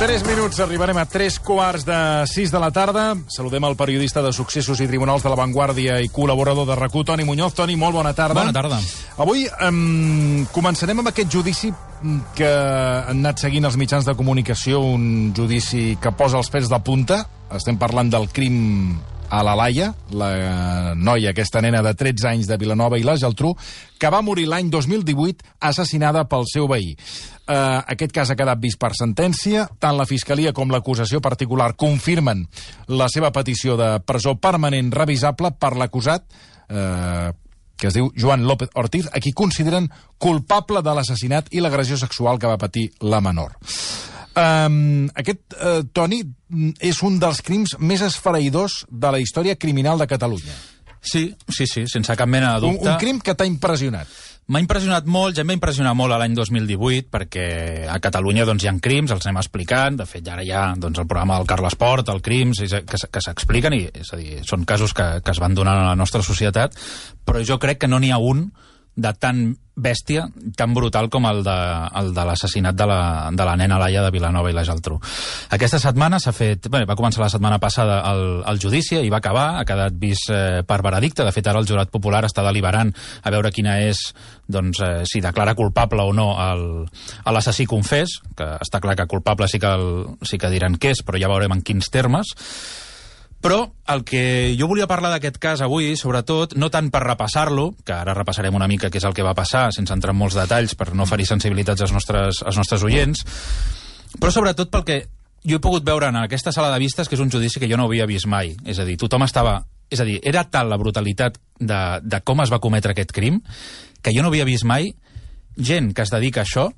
3 minuts, arribarem a 3 quarts de 6 de la tarda. Saludem el periodista de Successos i Tribunals de la Vanguardia i col·laborador de RAC1, Toni Muñoz. Toni, molt bona tarda. Bona tarda. Avui um, començarem amb aquest judici que han anat seguint els mitjans de comunicació, un judici que posa els pèls de punta. Estem parlant del crim a la Laia, la noia, aquesta nena de 13 anys de Vilanova i la Geltrú, que va morir l'any 2018 assassinada pel seu veí. Uh, aquest cas ha quedat vist per sentència. Tant la Fiscalia com l'acusació particular confirmen la seva petició de presó permanent revisable per l'acusat, uh, que es diu Joan López Ortiz, a qui consideren culpable de l'assassinat i l'agressió sexual que va patir la menor. Um, aquest, uh, Toni, és un dels crims més esfereïdors de la història criminal de Catalunya. Sí, sí, sí, sense cap mena de Un, dubte. un crim que t'ha impressionat. M'ha impressionat molt, ja em va impressionar molt l'any 2018, perquè a Catalunya doncs, hi ha crims, els anem explicant, de fet ara hi ha doncs, el programa del Carles Port, el Crims, que, que s'expliquen, i és a dir, són casos que, que es van donar a la nostra societat, però jo crec que no n'hi ha un de tan bèstia, tan brutal com el de, el de l'assassinat de, la, de la nena Laia de Vilanova i la Geltrú. Aquesta setmana s'ha fet... Bé, va començar la setmana passada el, el judici i va acabar, ha quedat vist eh, per veredicte. De fet, ara el jurat popular està deliberant a veure quina és, doncs, eh, si declara culpable o no l'assassí confés, que està clar que culpable sí que, el, sí que diran què és, però ja veurem en quins termes. Però el que jo volia parlar d'aquest cas avui, sobretot, no tant per repassar-lo, que ara repassarem una mica què és el que va passar, sense entrar en molts detalls per no ferir sensibilitats als nostres, als nostres oients, però sobretot pel que jo he pogut veure en aquesta sala de vistes, que és un judici que jo no havia vist mai. És a dir, tothom estava... És a dir, era tal la brutalitat de, de com es va cometre aquest crim que jo no havia vist mai gent que es dedica a això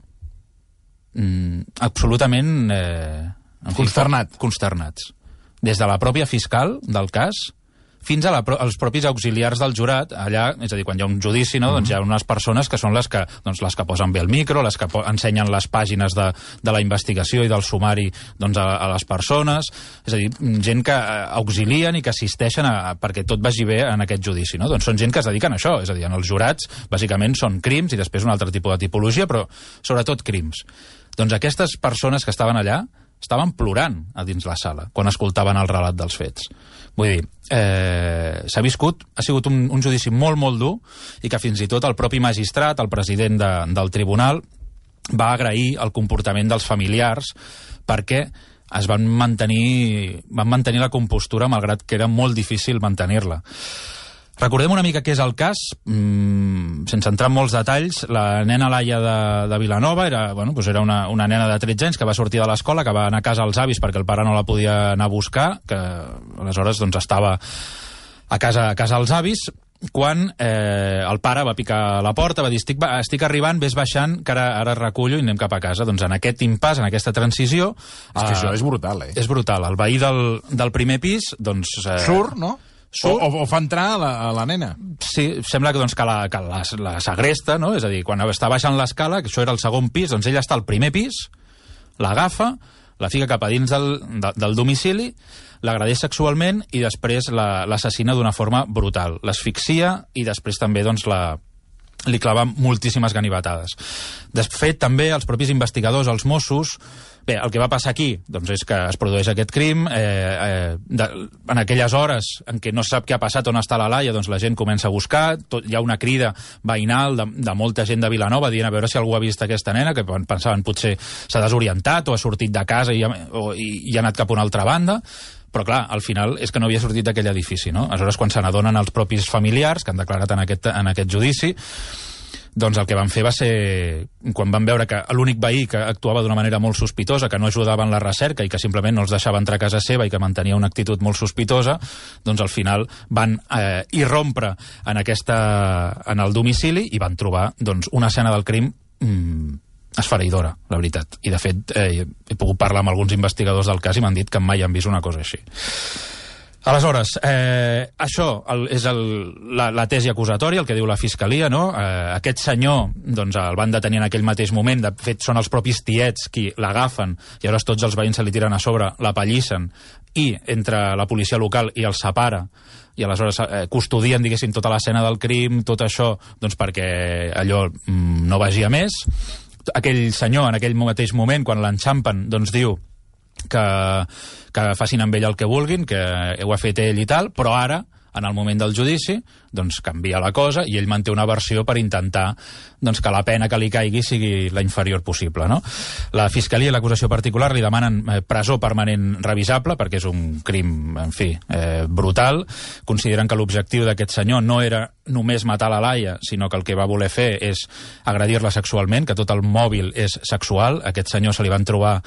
mm, absolutament... Eh, en fi, Consternat. Consternats. Des de la pròpia fiscal del cas fins a la, als propis auxiliars del jurat, allà, és a dir, quan hi ha un judici, no, doncs hi ha unes persones que són les que, doncs, les que posen bé el micro, les que ensenyen les pàgines de, de la investigació i del sumari doncs, a, a les persones, és a dir, gent que eh, auxilien i que assisteixen a, a, perquè tot vagi bé en aquest judici. No? Doncs són gent que es dediquen a això, és a dir, en els jurats, bàsicament són crims i després un altre tipus de tipologia, però sobretot crims. Doncs aquestes persones que estaven allà estaven plorant a dins la sala quan escoltaven el relat dels fets. Vull dir, eh, s'ha viscut, ha sigut un, un judici molt, molt dur i que fins i tot el propi magistrat, el president de, del tribunal, va agrair el comportament dels familiars perquè es van mantenir, van mantenir la compostura malgrat que era molt difícil mantenir-la. Recordem una mica què és el cas, mm, sense entrar en molts detalls. La nena Laia de, de Vilanova era, bueno, doncs era una, una nena de 13 anys que va sortir de l'escola, que va anar a casa als avis perquè el pare no la podia anar a buscar, que aleshores doncs, estava a casa, a casa als avis, quan eh, el pare va picar a la porta, va dir, estic, estic arribant, ves baixant, que ara, ara recullo i anem cap a casa. Doncs en aquest impàs, en aquesta transició... És que eh, això és brutal, eh? és brutal. El veí del, del primer pis, doncs... Eh, Surt, no? Surt. O, o, o fa entrar a la, a la nena. Sí, sembla que, doncs, que, la, que la, la segresta, no? És a dir, quan està baixant l'escala, que això era el segon pis, doncs ella està al primer pis, l'agafa, la fica cap a dins del, de, del domicili, l'agradeix sexualment i després la- l'assassina d'una forma brutal. L'asfixia i després també doncs, la, li clava moltíssimes ganivetades. De fet, també els propis investigadors, els Mossos, bé, el que va passar aquí doncs és que es produeix aquest crim, eh, eh, de, en aquelles hores en què no sap què ha passat, on està la Laia, doncs la gent comença a buscar, tot, hi ha una crida veïnal de, de molta gent de Vilanova dient a veure si algú ha vist aquesta nena, que pensaven potser s'ha desorientat o ha sortit de casa i ha, o, i, i ha anat cap a una altra banda, però clar, al final és que no havia sortit d'aquell edifici, no? Aleshores, quan se n'adonen els propis familiars que han declarat en aquest, en aquest judici, doncs el que van fer va ser, quan van veure que l'únic veí que actuava d'una manera molt sospitosa, que no ajudava en la recerca i que simplement no els deixava entrar a casa seva i que mantenia una actitud molt sospitosa, doncs al final van eh, irrompre en, aquesta, en el domicili i van trobar doncs, una escena del crim mm, esfereïdora, la veritat. I, de fet, eh, he pogut parlar amb alguns investigadors del cas i m'han dit que mai han vist una cosa així. Aleshores, eh, això el, és el, la, la tesi acusatòria, el que diu la Fiscalia, no? Eh, aquest senyor doncs, el van detenir en aquell mateix moment, de fet són els propis tiets qui l'agafen, i llavors tots els veïns se li tiren a sobre, la pallissen, i entre la policia local i el separa, i aleshores eh, custodien, diguéssim, tota l'escena del crim, tot això, doncs perquè allò mm, no vagi a més. Aquell senyor, en aquell mateix moment, quan l'enxampen, doncs diu que, que facin amb ell el que vulguin, que ho ha fet ell i tal, però ara en el moment del judici, doncs canvia la cosa i ell manté una versió per intentar doncs, que la pena que li caigui sigui la inferior possible. No? La Fiscalia i l'acusació particular li demanen eh, presó permanent revisable perquè és un crim, en fi, eh, brutal. Consideren que l'objectiu d'aquest senyor no era només matar la Laia, sinó que el que va voler fer és agredir-la sexualment, que tot el mòbil és sexual. A aquest senyor se li van trobar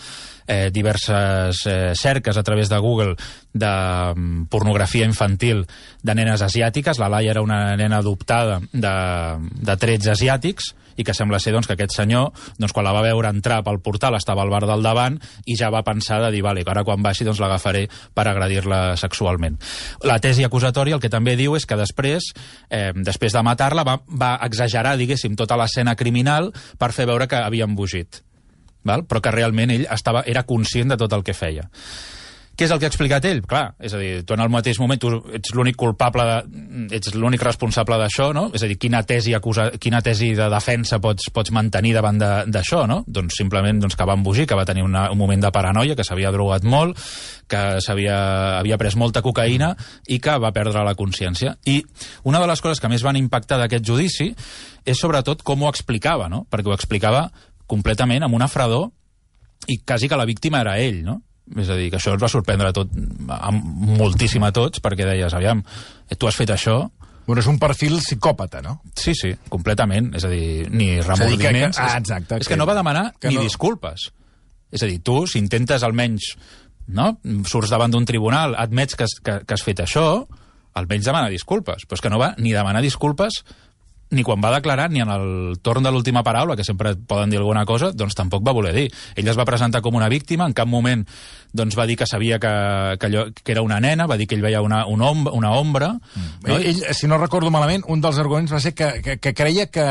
eh, diverses eh, cerques a través de Google de um, pornografia infantil de nenes asiàtiques. La Laia era una nena adoptada de, de trets asiàtics i que sembla ser doncs, que aquest senyor, doncs, quan la va veure entrar pel portal, estava al bar del davant i ja va pensar de dir, vale, ara quan baixi doncs, l'agafaré per agredir-la sexualment. La tesi acusatòria el que també diu és que després, eh, després de matar-la, va, va exagerar, diguéssim, tota l'escena criminal per fer veure que havia embogit val? però que realment ell estava, era conscient de tot el que feia. Què és el que ha explicat ell? Clar, és a dir, tu en el mateix moment tu ets l'únic culpable, de, ets l'únic responsable d'això, no? És a dir, quina tesi, acusa, quina tesi de defensa pots, pots mantenir davant d'això, no? Doncs simplement doncs, que va embogir, que va tenir una, un moment de paranoia, que s'havia drogat molt, que havia, havia pres molta cocaïna i que va perdre la consciència. I una de les coses que més van impactar d'aquest judici és sobretot com ho explicava, no? Perquè ho explicava completament amb una fredor i quasi que la víctima era ell, no? És a dir, que això ens va sorprendre tot, moltíssim a tots, perquè deies, aviam, tu has fet això... Bueno, és un perfil psicòpata, no? Sí, sí, completament. És a dir, ni remordiments... Que, que, ah, exacte. És que, que no va demanar ni no... disculpes. És a dir, tu, si intentes almenys... No? Surts davant d'un tribunal, admets que has, que, que has fet això, almenys demana disculpes. Però és que no va ni demanar disculpes ni quan va declarar ni en el torn de l'última paraula, que sempre poden dir alguna cosa, doncs tampoc va voler dir. Ell es va presentar com una víctima, en cap moment doncs va dir que sabia que, que, allò, que era una nena, va dir que ell veia una, una, ombra, una ombra. Mm. No? Ell, si no recordo malament, un dels arguments va ser que, que, que creia que,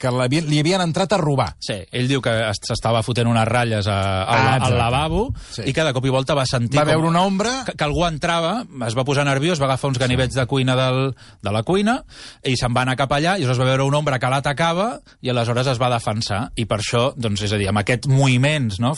que li havien entrat a robar. Sí, ell diu que s'estava fotent unes ratlles a, a, ah, al lavabo sí. i que de cop i volta va sentir... Va veure una ombra... Que, que algú entrava, es va posar nerviós, va agafar uns ganivets de cuina del, de la cuina i se'n va anar cap allà i es va veure una ombra que l'atacava i aleshores es va defensar i per això, doncs, és a dir, amb aquests moviments, no?,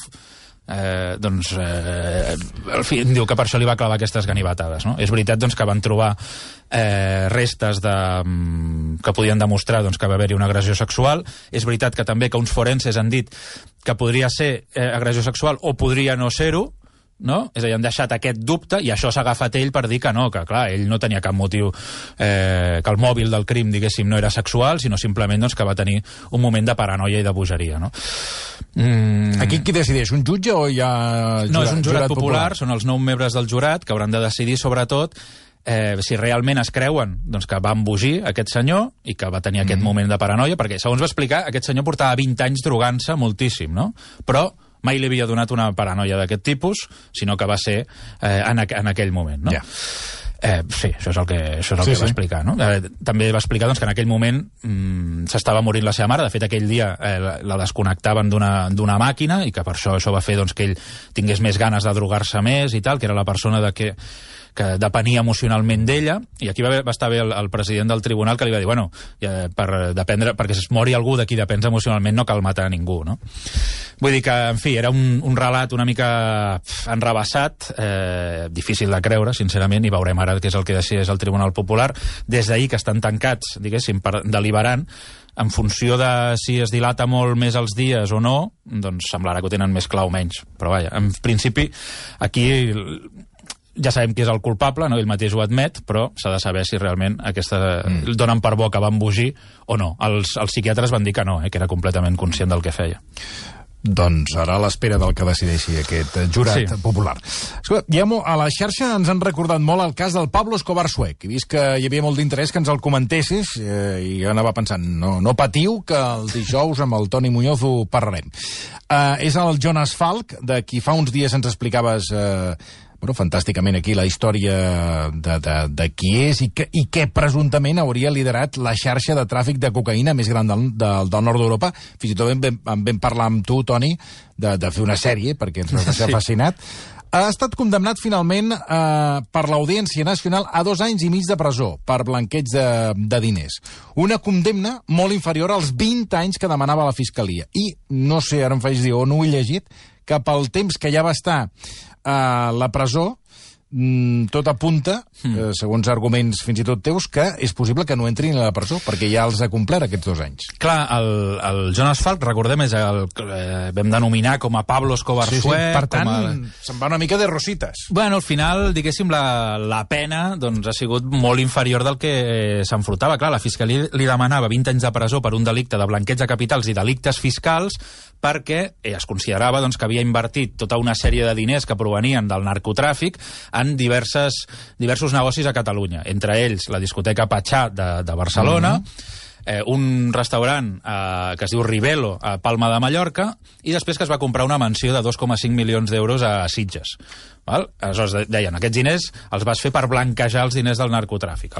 eh, doncs, eh, en fi, diu que per això li va clavar aquestes ganivetades. No? És veritat doncs, que van trobar eh, restes de, mm, que podien demostrar doncs, que va haver-hi una agressió sexual. És veritat que també que uns forenses han dit que podria ser eh, agressió sexual o podria no ser-ho, no? És a dir, han deixat aquest dubte i això s'ha agafat ell per dir que no, que clar, ell no tenia cap motiu eh, que el mòbil del crim, diguéssim, no era sexual, sinó simplement doncs, que va tenir un moment de paranoia i de bogeria, no? Mm. Aquí qui decideix? Un jutge o hi ha... Jurat, no, és un jurat, jurat popular, popular, són els nou membres del jurat que hauran de decidir sobretot eh, si realment es creuen doncs, que va embogir aquest senyor i que va tenir mm. aquest moment de paranoia, perquè, segons va explicar, aquest senyor portava 20 anys drogant-se moltíssim, no? Però mai li havia donat una paranoia d'aquest tipus, sinó que va ser eh, en, aqu en aquell moment. No? Yeah. Eh, sí, això és el que, això és el sí, que va sí. explicar. No? Eh, també va explicar doncs, que en aquell moment mm, s'estava morint la seva mare. De fet, aquell dia eh, la, la desconnectaven d'una màquina i que per això això va fer doncs, que ell tingués més ganes de drogar-se més i tal, que era la persona de que que depenia emocionalment d'ella, i aquí va, va estar bé el, el president del tribunal que li va dir, bueno, ja, per dependre, perquè es mori algú de qui depens emocionalment no cal matar a ningú, no? Vull dir que, en fi, era un, un relat una mica enrabassat, eh, difícil de creure, sincerament, i veurem ara què és el que decideix el Tribunal Popular. Des d'ahir que estan tancats, diguéssim, per, deliberant, en funció de si es dilata molt més els dies o no, doncs semblarà que ho tenen més clar o menys. Però vaja, en principi, aquí ja sabem qui és el culpable, no? ell mateix ho admet, però s'ha de saber si realment aquesta mm. donen per bo que van embogir o no. Els, els psiquiatres van dir que no, eh? que era completament conscient del que feia. Doncs ara a l'espera del que decideixi aquest jurat sí. popular. Escolta, a la xarxa ens han recordat molt el cas del Pablo Escobar Suec. He vist que hi havia molt d'interès que ens el comentessis eh, i jo anava pensant, no, no patiu, que el dijous amb el Toni Muñoz ho parlarem. Eh, és el Jonas Falk, de qui fa uns dies ens explicaves eh, bueno, fantàsticament aquí la història de, de, de qui és i, que, i què presumptament hauria liderat la xarxa de tràfic de cocaïna més gran del, del, del nord d'Europa. Fins i tot vam, vam parlar amb tu, Toni, de, de fer una sèrie, perquè ens va ser sí. fascinat. Ha estat condemnat finalment eh, per l'Audiència Nacional a dos anys i mig de presó per blanqueig de, de diners. Una condemna molt inferior als 20 anys que demanava la Fiscalia. I, no sé, ara em faig dir, o no ho he llegit, que pel temps que ja va estar a la presó, mm, tot apunta, mm. eh, segons arguments fins i tot teus, que és possible que no entrin a la presó, perquè ja els ha complert aquests dos anys. Clar, el, el Jonas Falk, recordem, és el que eh, vam denominar com a Pablo Escobar Sí, sí, per tant, a... se'n va una mica de rosites. Bueno, al final, diguéssim, la, la pena doncs, ha sigut molt inferior del que s'enfrontava. Clar, la Fiscalia li demanava 20 anys de presó per un delicte de blanqueig de capitals i delictes fiscals perquè eh, es considerava doncs, que havia invertit tota una sèrie de diners que provenien del narcotràfic en diverses, diversos negocis a Catalunya. Entre ells, la discoteca Patxà de, de Barcelona, mm -hmm eh, un restaurant eh, que es diu Rivelo a Palma de Mallorca i després que es va comprar una mansió de 2,5 milions d'euros a Sitges. Val? Aleshores de- deien, aquests diners els vas fer per blanquejar els diners del narcotràfic.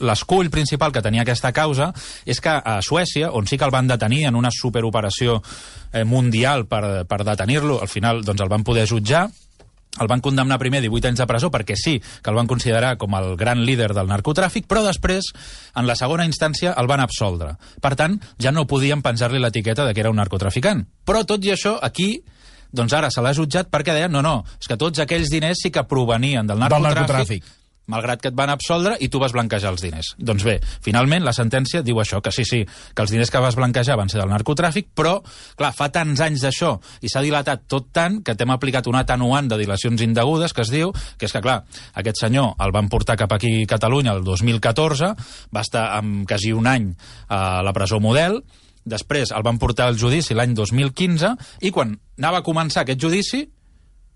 L'escull principal que tenia aquesta causa és que a Suècia, on sí que el van detenir en una superoperació eh, mundial per, per detenir-lo, al final doncs, el van poder jutjar, el van condemnar primer a 18 anys de presó perquè sí que el van considerar com el gran líder del narcotràfic, però després, en la segona instància, el van absoldre. Per tant, ja no podien penjar-li l'etiqueta de que era un narcotraficant. Però tot i això, aquí doncs ara se l'ha jutjat perquè deien, no, no, és que tots aquells diners sí que provenien del narcotràfic, narcotràfic. Malgrat que et van absoldre i tu vas blanquejar els diners. Doncs bé, finalment la sentència diu això, que sí, sí, que els diners que vas blanquejar van ser del narcotràfic, però, clar, fa tants anys d'això i s'ha dilatat tot tant que t'hem aplicat un atenuant de dilacions indegudes que es diu, que és que, clar, aquest senyor el van portar cap aquí a Catalunya el 2014, va estar amb quasi un any a la presó model, després el van portar al judici l'any 2015 i quan anava a començar aquest judici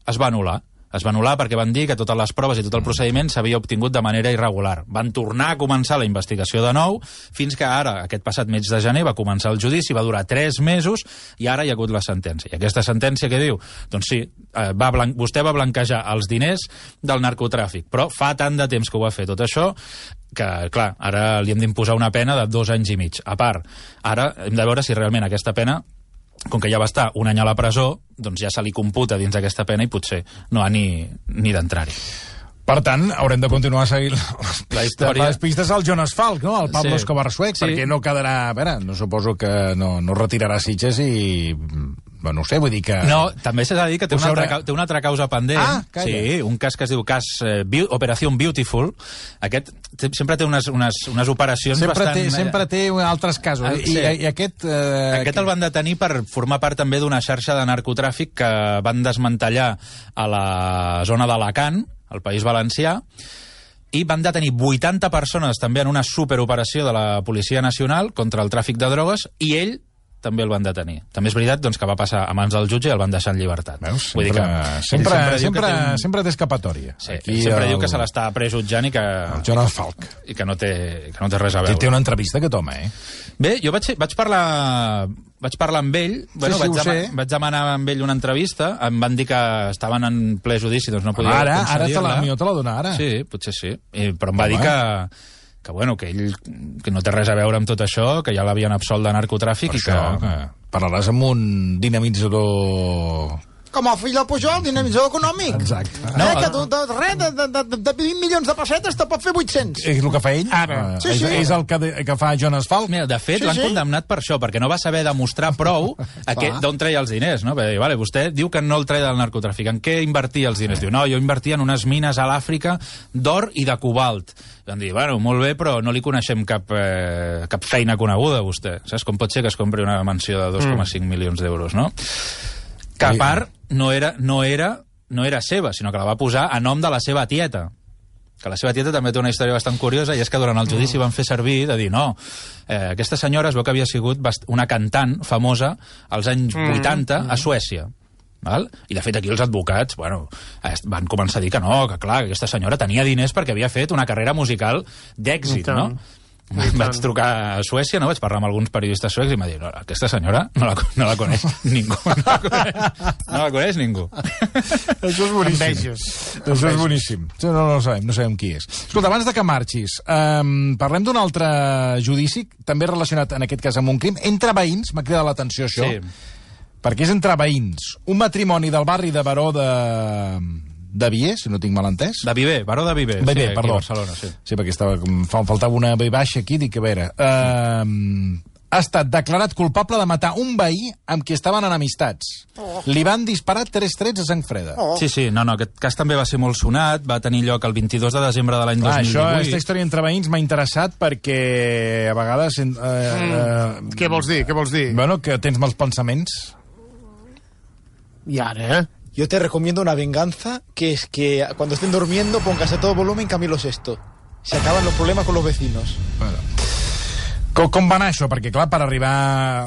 es va anul·lar. Es va anul·lar perquè van dir que totes les proves i tot el procediment s'havia obtingut de manera irregular. Van tornar a començar la investigació de nou, fins que ara, aquest passat mes de gener, va començar el judici, va durar tres mesos, i ara hi ha hagut la sentència. I aquesta sentència què diu? Doncs sí, eh, va blan vostè va blanquejar els diners del narcotràfic, però fa tant de temps que ho va fer tot això que, clar, ara li hem d'imposar una pena de dos anys i mig. A part, ara hem de veure si realment aquesta pena com que ja va estar un any a la presó, doncs ja se li computa dins d'aquesta pena i potser no ha ni, ni d'entrar-hi. Per tant, haurem de continuar seguint les La història- les pistes al Jonas Falk, no? El Pablo Sí. Escobar suec, Sí. perquè no quedarà... A veure, no suposo que no, no retirarà Sitges i... Bueno, no sé, vull dir que... No, també s'ha de dir que té una, altra, té una altra causa pendent. Ah, calla. sí, un cas que es diu cas eh, Beau- Operació Beautiful. Aquest sempre té unes, unes, unes operacions Sempre bastant... té, sempre té altres casos. Ah, sí. i, i aquest... Eh, Aquest el van detenir per formar part també d'una xarxa de narcotràfic que van desmantellar a la zona d'Alacant, al País Valencià, i van detenir 80 persones també en una superoperació de la Policia Nacional contra el tràfic de drogues i ell també el van detenir. També és veritat doncs, que va passar a mans del jutge i el van deixar en llibertat. Veus? Vull dir Sempre, que sempre, que sempre, té un- sempre té escapatòria. Sí, Aquí sempre el... diu que se l'està prejutjant i que, El Jonas Falk. i que no té, que no té res a veure. té una entrevista aquest home, eh? Bé, jo vaig, vaig parlar vaig parlar amb ell, bueno, sí, vaig, ho dema- sé. vaig demanar amb ell una entrevista, em van dir que estaven en ple judici, doncs no podia Ara, ara te la, te la dona ara. Sí, potser sí, I, però em va Home. dir que, que, bueno, que ell que no té res a veure amb tot això, que ja l'havien absolt de narcotràfic Per i això, que... que parlaràs amb un dinamitzador... Com el fill del Pujol, dinamitzador econòmic. Exacte. No, No, eh, que el- de, de, res, de, de, de, de 20 milions de pessetes te pot fer 800. És el que fa ell? Ara. Eh, Sí, és, sí. és el que, de, que fa Jonas Falk? Mira, de fet, Sí, l'han sí. condemnat per això, perquè no va saber demostrar prou d'on treia els diners, no? Perquè, vale, vostè diu que no el treia del narcotràfic. En què invertia els diners? Diu, no, jo invertia en unes mines a l'Àfrica d'or i de cobalt. I van dir, bueno, molt bé, però no li coneixem cap, eh, cap feina coneguda, a vostè. Saps com pot ser que es compri una mansió de 2,5 milions d'euros, no? Que a part no era, no, era, no era seva, sinó que la va posar a nom de la seva tieta. Que la seva tieta també té una història bastant curiosa i és que durant el judici van fer servir de dir no, eh, aquesta senyora es veu que havia sigut una cantant famosa als anys 80 a Suècia Val? I, de fet, aquí els advocats bueno, van començar a dir que no, que clar, que aquesta senyora tenia diners perquè havia fet una carrera musical d'èxit, no? Vaig trucar a Suècia, no? vaig parlar amb alguns periodistes suecs i m'ha dit, no, aquesta senyora no la, no la coneix ningú. No la coneix, no la coneix ningú. Això és boníssim. Enveges. Això és boníssim. No, no, no sabem, no sabem qui és. Escolta, abans de que marxis, um, parlem d'un altre judici, també relacionat en aquest cas amb un crim, entre veïns, m'ha cridat l'atenció això, Sí. perquè és entre veïns. Un matrimoni del barri de Baró de, de Vier, si no tinc mal entès. De Viver, Baró de Viver. Bé, sí, perdó. Barcelona, sí. Sí, perquè estava, fa, faltava una B baixa aquí, dic, a veure... Uh, ha estat declarat culpable de matar un veí amb qui estaven enemistats. Oh. Li van disparar tres trets a sang freda. Oh. Sí, sí, no, no, aquest cas també va ser molt sonat, va tenir lloc el 22 de desembre de l'any Clar, això, 2018. aquesta història entre veïns m'ha interessat perquè a vegades... Eh, eh, Què vols dir? Què vols dir? bueno, que tens mals pensaments. I ara, eh? Yo te recomiendo una venganza, que es que cuando estén durmiendo pongas a todo volumen Camilo Sexto. Se acaban los problemas con los vecinos. Com, com va anar això? Perquè, clar, per arribar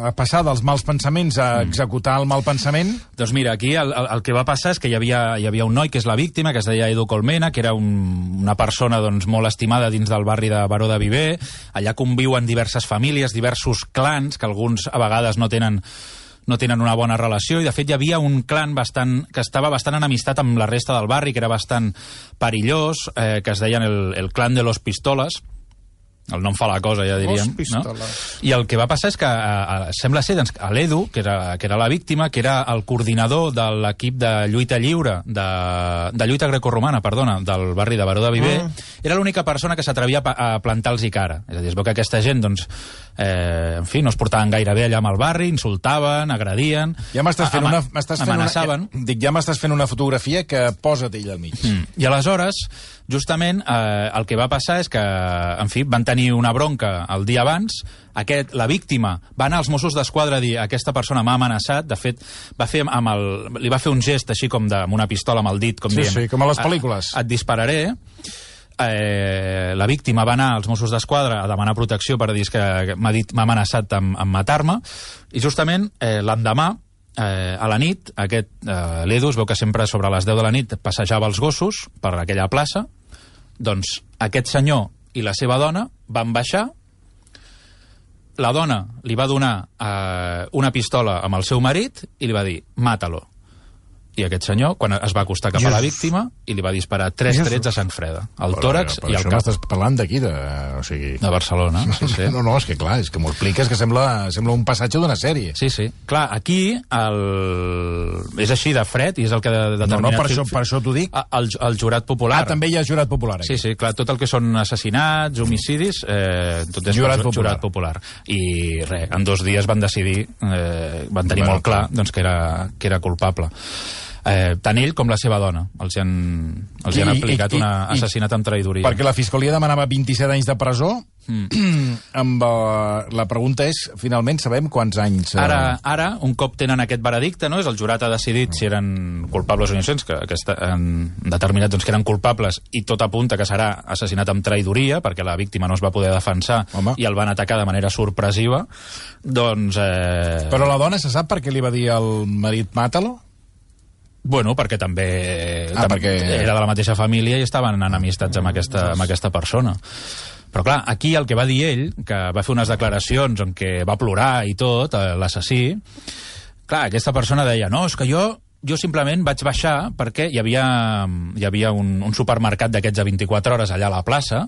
a passar dels mals pensaments a executar el mal pensament... Doncs mira, aquí el, el, el que va passar és que hi havia, hi havia un noi que és la víctima, que es deia Edu Colmena, que era un, una persona doncs, molt estimada dins del barri de Baró de Viver. Allà conviuen diverses famílies, diversos clans, que alguns a vegades no tenen no tenen una bona relació i de fet hi havia un clan bastant, que estava bastant enemistat amb la resta del barri, que era bastant perillós, eh, que es deien el, el clan de los pistoles, el nom fa la cosa, ja diríem. No? I el que va passar és que a, sembla ser doncs, a l'Edu, que, era, que era la víctima, que era el coordinador de l'equip de lluita lliure, de, de lluita grecorromana, perdona, del barri de Baró de Viver, Mm. era l'única persona que s'atrevia a, a plantar-los i cara. És a dir, es veu que aquesta gent, doncs, eh, en fi, no es portaven gaire bé allà amb el barri, insultaven, agredien, Ja m'estàs fent, una, fent amenaçaven. una... Dic, ja m'estàs fent una fotografia que posa't ell al mig. Mm. I aleshores, justament, eh, el que va passar és que, en fi, van tenir una bronca el dia abans, aquest, la víctima va anar als Mossos d'Esquadra a dir aquesta persona m'ha amenaçat, de fet, va fer amb el, li va fer un gest així com de, amb una pistola amb el dit, com Sí, dient... sí, com a les pel·lícules. Et, et dispararé, eh, la víctima va anar als Mossos d'Esquadra a demanar protecció per dir que que m'ha dit m'ha amenaçat amb, amb matar-me i justament eh, l'endemà eh, a la nit, aquest eh, l'Edu es veu que sempre sobre les 10 de la nit passejava els gossos per aquella plaça doncs aquest senyor i la seva dona van baixar la dona li va donar eh, una pistola amb el seu marit i li va dir, mata-lo. I aquest senyor, quan es va acostar cap a la víctima, i li va disparar tres Jesús. trets a sang freda. Al tòrax però i al això cap. m'estàs parlant d'aquí, de... O sigui... De Barcelona, sí, sí. No, no, és que clar, és que m'ho expliques que sembla, sembla un passatge d'una sèrie. Sí, sí. Clar, aquí el... és així de fred i és el que de, No, determina... no, per això, per això t'ho dic. El, el jurat popular. Ah, també hi ha jurat popular aquí. Sí, sí, clar, tot el que són assassinats, homicidis, eh, tot és Jurat popular. jurat popular. I res, en dos dies van decidir, eh, van tenir Bueno, molt clar doncs, que, era, que era culpable. Eh, tant ell com la seva dona. Els hi han, els hi han I- i- aplicat i- un assassinat amb traïdoria. Perquè la Fiscalia demanava 27 anys de presó. Mm. amb, uh, la pregunta és, finalment, sabem quants anys... eh, Ara, ara, un cop tenen aquest veredicte, no? és el jurat ha decidit si eren culpables o innocents, que, que està, han determinat doncs, que eren culpables i tot apunta que serà assassinat amb traïdoria, perquè la víctima no es va poder defensar Home. i el van atacar de manera sorpresiva, doncs... Eh, Però la dona se sap per què li va dir al marit mata-lo? Bueno, perquè també, Ah, també perquè- era de la mateixa família i estaven en amistats amb aquesta, amb aquesta persona. Però clar, aquí el que va dir ell, que va fer unes declaracions en què va plorar i tot, eh, l'assassí, clar, aquesta persona deia, no, és que jo jo simplement vaig baixar perquè hi havia, hi havia un, un supermercat d'aquests a 24 hores allà a la plaça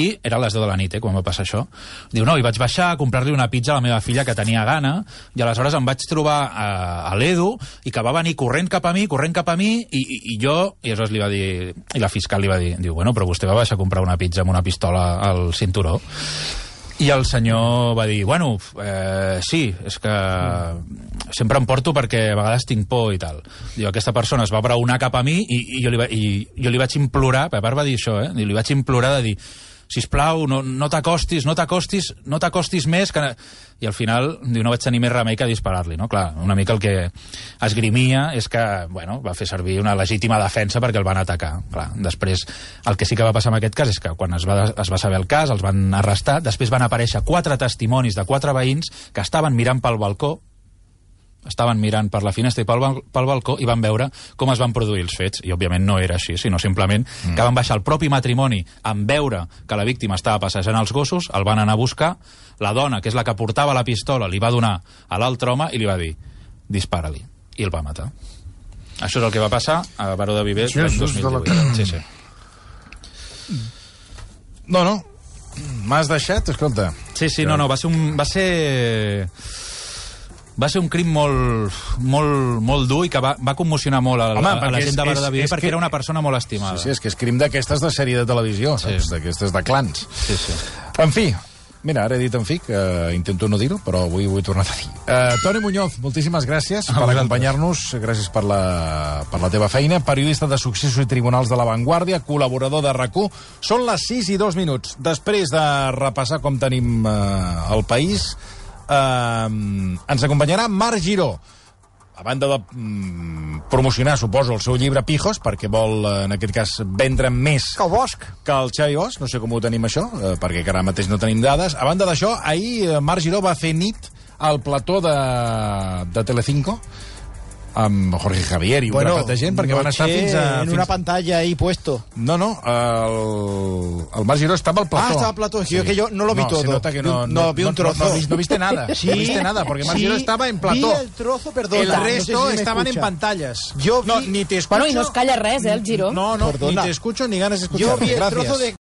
i era a les 10 de la nit, eh, quan va passar això. Diu, no, i vaig baixar a comprar-li una pizza a la meva filla que tenia gana i aleshores em vaig trobar a, a l'Edu i que va venir corrent cap a mi, corrent cap a mi i, i, i jo, i aleshores li va dir i la fiscal li va dir, diu, bueno, però vostè va baixar a comprar una pizza amb una pistola al cinturó i el senyor va dir, bueno, eh, sí, és que sempre em porto perquè a vegades tinc por i tal. Diu, aquesta persona es va braonar cap a mi i, i, jo, li va, i jo li vaig implorar, a part va dir això, eh? I li vaig implorar de dir, sisplau, no, no t'acostis, no t'acostis, no t'acostis més, que... i al final diu, no vaig tenir més remei que disparar-li, no? Clar, una mica el que esgrimia és que, bueno, va fer servir una legítima defensa perquè el van atacar. Clar, després, el que sí que va passar en aquest cas és que quan es va, es va saber el cas, els van arrestar, després van aparèixer quatre testimonis de quatre veïns que estaven mirant pel balcó, estaven mirant per la finestra i pel, pel balcó i van veure com es van produir els fets. I, òbviament, no era així, sinó simplement mm. que van baixar el propi matrimoni en veure que la víctima estava passejant els gossos, el van anar a buscar, la dona, que és la que portava la pistola, li va donar a l'altre home i li va dir dispara-li. I el va matar. Això és el que va passar a Baró de Viver l'any Jesús de la 2018. Sí, sí. No, no. M'has deixat, escolta. Sí, sí, no, no, va ser un... Va ser... Va ser un crim molt, molt, molt dur i que va, va commocionar molt a, Home, a, a la gent és- de és perquè que- era una persona molt estimada. Sí, sí, és que és crim d'aquestes de sèrie de televisió? Sí. D'aquestes de clans. sí, sí. En fi, Mira, ara he dit en fi, que intento no dir-ho, però avui ho he tornat a dir. Uh, Toni Muñoz, moltíssimes gràcies A per acompanyar-nos, gràcies per la, per la teva feina, periodista de successos i tribunals de La Vanguardia, col·laborador de rac Són les 6 i 2 minuts. Després de repassar com tenim uh, el país, uh, ens acompanyarà Marc Giró, a banda de mm, promocionar, suposo, el seu llibre Pijos, perquè vol, eh, en aquest cas, vendre més Que el bosc. que el Xavi Bosch, no sé com ho tenim això, eh, perquè ara mateix no tenim dades. A banda d'això, ahir eh, Marc Giró va fer nit al plató de, de Telecinco amb Jorge Javier i un grapat de gent, perquè van estar fins a... En fins... una pantalla ahí puesto. No, no, el, el Marc Giró estava al plató. Ah, estaba al plató, que yo- que yo no lo vi Se todo. nota que no, un- no, vi un trozo. No, no, viste nada, Sí. no viste nada, porque Marc Sí, Giró estaba en plató. Vi el trozo, perdona. El no sé resto si estaban en pantallas. Yo No, vi- ni te escucho... Bueno, y no es calla res, eh, el Giró. No, no, Perdona. ni te escucho ni ganas de escuchar. Yo vi el Gracias. trozo de